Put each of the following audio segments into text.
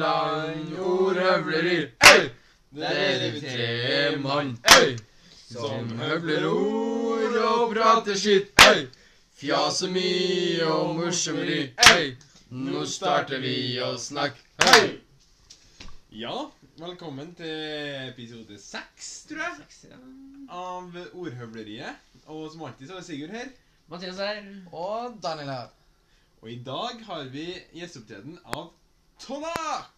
Hangeland, ordhøvleri, hei! Der er vi tre mann! Som høvler ord og prater skitt, hei! Fjaser mye og morsommeri, hei! Nå starter vi å snakke, hei! Ja, velkommen til episode seks, tror jeg, av Ordhøvleriet. Og som alltid så er Sigurd her. Mathias her. Og Daniel her. Og i dag har vi gjesteopptreden av Tonak!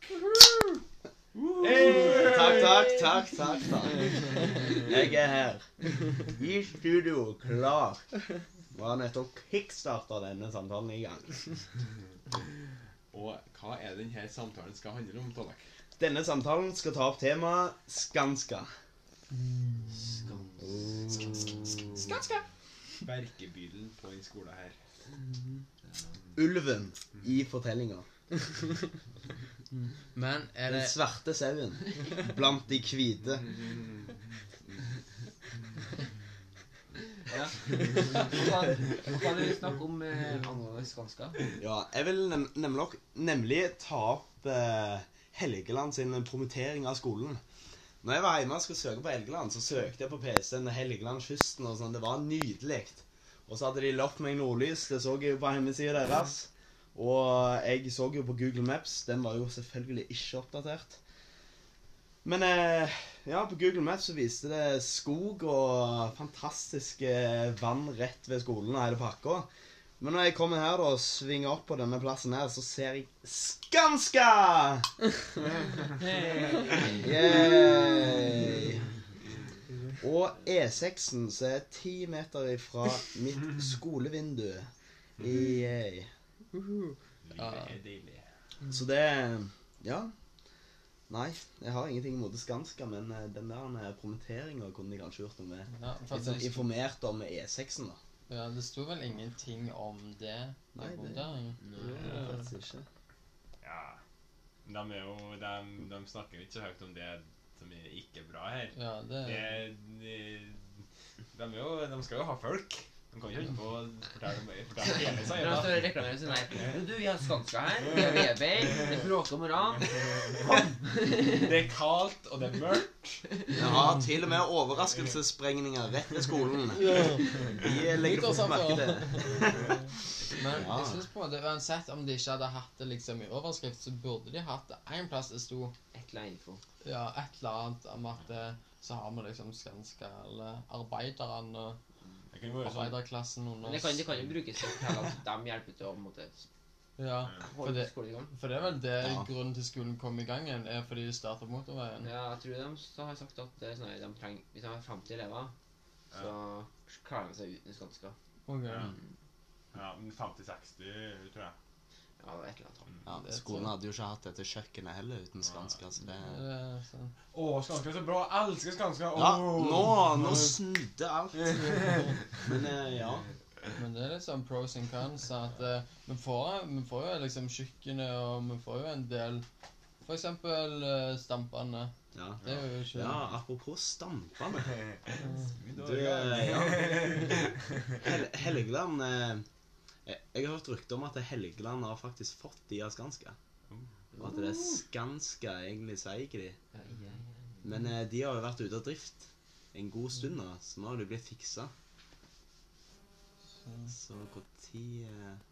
Takk, takk, takk, takk, takk. Jeg er her. I studio, klar. Vi har nettopp kickstarta denne samtalen i gang. Og hva er denne samtalen skal handle om, Tonak? Denne samtalen skal ta opp temaet Skanska. Skanska. Verkebylen på en skole her. Ulven i fortellinga. Men er Den det svarte sauen blant de hvite. Ja. Kan du snakke om eh, angående Skanska? Ja, jeg vil nem nemlig, nemlig ta opp eh, Helgeland sin promotering av skolen. Når jeg var hjemme og skulle søke på Helgeland, så søkte jeg på PC-en Helgelandskysten og sånn. Det var nydelig. Og så hadde de lovt meg nordlys. Det så jeg jo på hjemmesida deres. Og jeg så jo på Google Maps. Den var jo selvfølgelig ikke oppdatert. Men eh, ja, på Google Maps så viste det skog og fantastiske vann rett ved skolen og hele pakka. Men når jeg kommer her og svinger opp på denne plassen her, så ser jeg Skanska! Yay! Og E6-en som er ti meter ifra mitt skolevindu. Yay. Ja. Det er deilig. Så det Ja. Nei, jeg har ingenting imot Skanska, men eh, den der promoteringa kunne de kanskje gjort noe med. ja, Litt sånn informert om E6-en, da. ja, Det sto vel ingenting om det? Nei, det- det Det faktisk ikke. Ja. De, er jo, de, de snakker jo ikke så høyt om det som er ikke bra her. Ja, det Det, de, de, er jo, de skal jo ha folk. De kan ikke holde på å fortelle, om- fortelle hele står og reklamerer Du, vi har Skanska her. Vi har Weber. Det bråker om morgenen. Det er kaldt, og det er mørkt. Ja, til og med overraskelsessprengninger rett ved skolen. De legger fort merke til. Men jeg synes på måte uansett om de ikke hadde hatt det liksom i overskrift, så burde de hatt det en plass det sto Et eller annet info. ja, et eller annet om at eh, så har vi liksom svenska eller arbeiderne Det kan jo være sånn arbeiderklassen under Men det kan, det kan jo brukes til at de hjelper til å på en måte Ja, for holde det, skolen i gang. for det er vel det Ja. grunnen til skolen kom i gang igjen, er fordi de starta motorveien. Ja, jeg tror de så har sagt at det er sånn at de trenger, hvis de har 50 elever, så klarer de seg uten Skanska. Ok. Ja. Ja, men 50-60, tror jeg. Ja, det et eller annet. Ja, skolen hadde jo ikke hatt dette kjøkkenet heller uten Skanska, så det. Å, Skanska er så bra! Jeg elsker Skanska! Ja, nå, nå snudde alt. Men eh, ja. Men det er litt sånn pros and cons. At eh, vi, får, vi får jo liksom kjøkkenet, og vi får jo en del For eksempel uh, stampene. Ja. Det er jo ikke ja, apropos stampene. Du, Du, eh, ja. Hel Helgeland eh, jeg, jeg har hørt rykter om at Helgeland har faktisk fått de av Skanska. Og at det er Skanska egentlig sier ikke de. Men eh, de har jo vært ute av drift en god stund nå, så nå har de blitt fiksa. Så når eh,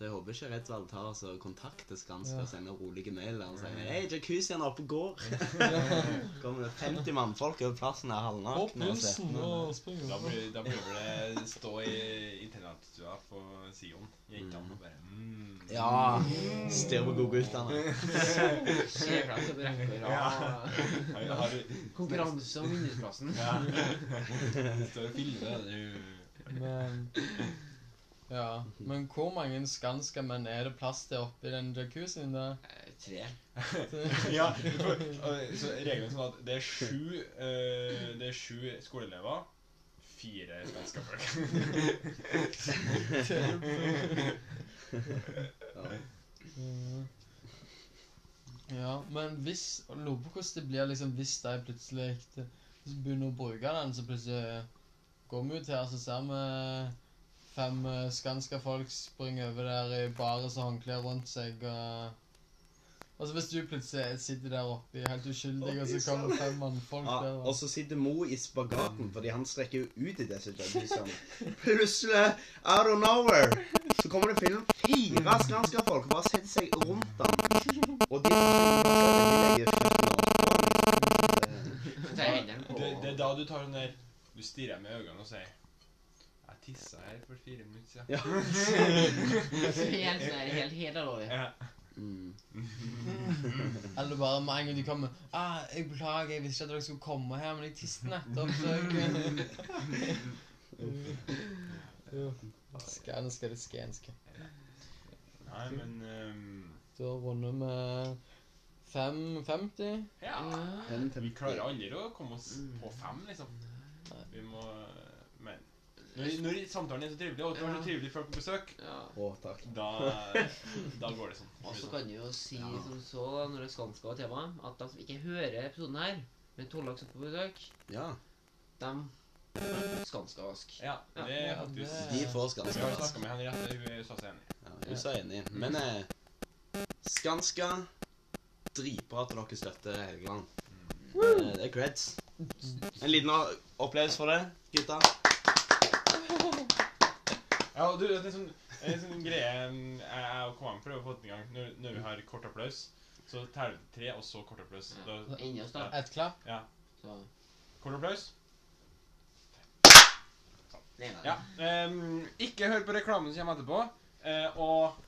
Så jeg håper ikke Redsvall tar oss og kontakter Skanska Ja. og sender rolige mail og sier Hei, jacuzzien er oppe og går. Kommer det 50 mannfolk over plassen her halvnakne og svettende. Da blir, da blir det stå i internatstua på Sion. Jentene og bare mm. Ja. Stirr på godguttene. Konkurranse om vinnerplassen. ja. Står og filmer. du. Men Ja. Men hvor mange skanska menn er det plass til oppi den jacuzzien der? Eh, Tre. Ja, og så regelen er sånn at det er sju, eh, det er sju skoleelever. Fire svenske folk. Mhm. Ja, men hvis og Lurer på hvordan det blir liksom hvis de plutselig hvis begynner å bruke den, så plutselig går vi ut her, så ser vi fem uh, skanska folk springer over der i bares og håndklær rundt seg og Altså så hvis du plutselig sitter der oppe helt uskyldig, og så kommer fem mannfolk Ja, der og så sitter Mo i spagaten, fordi han strekker jo ut i disse judgesene. Plutselig, out of nowhere, så kommer det film fire Skanska-folk og bare setter seg rundt ham. Og de legger føttene. Det, det er da du tar den der Du stirrer med øynene og sier tissa her for fire minutter siden. Ja. Helt, sånn her, helt, helt alvorlig. Ja. Mm. Eller bare med en gang de kommer ah, 'Jeg beklager, jeg visste ikke at dere skulle komme her, men jeg tisset nettopp.' så jeg... Skanske det skanske. Nei, men um... Du har vunnet med 5,50. Ja. Vi klarer aldri å komme oss på fem, liksom. Vi må når, når samtalen er så trivelig, og du har så trivelige folk på besøk, Ja. Å, takk. da, da går det sånn. Og så kan du jo si som så, da, når det er skanska og tema, at de som ikke hører episoden her, men Tollak er på besøk, Ja, de skanska-vask. Ja, det er Ja, faktisk det- de får Vi har Skanska. snakka med Henriette, hun er så enig. Ja, hun er så enig. Men eh, Skanska Dritbra at dere støtter Helgeland. Eh, Det er creds. En liten opplevelse for det, gutta. Ja, du, det er sånn, en sånn greie jeg og Kvam prøver å få til en gang. Når, når vi har kort applaus, så teller vi tre, og så kort applaus. Da, Inni oss, da. Et klapp. ja. Så Kort applaus. det er Ja. ehm, ikke hør på reklamen som kommer etterpå. eh, og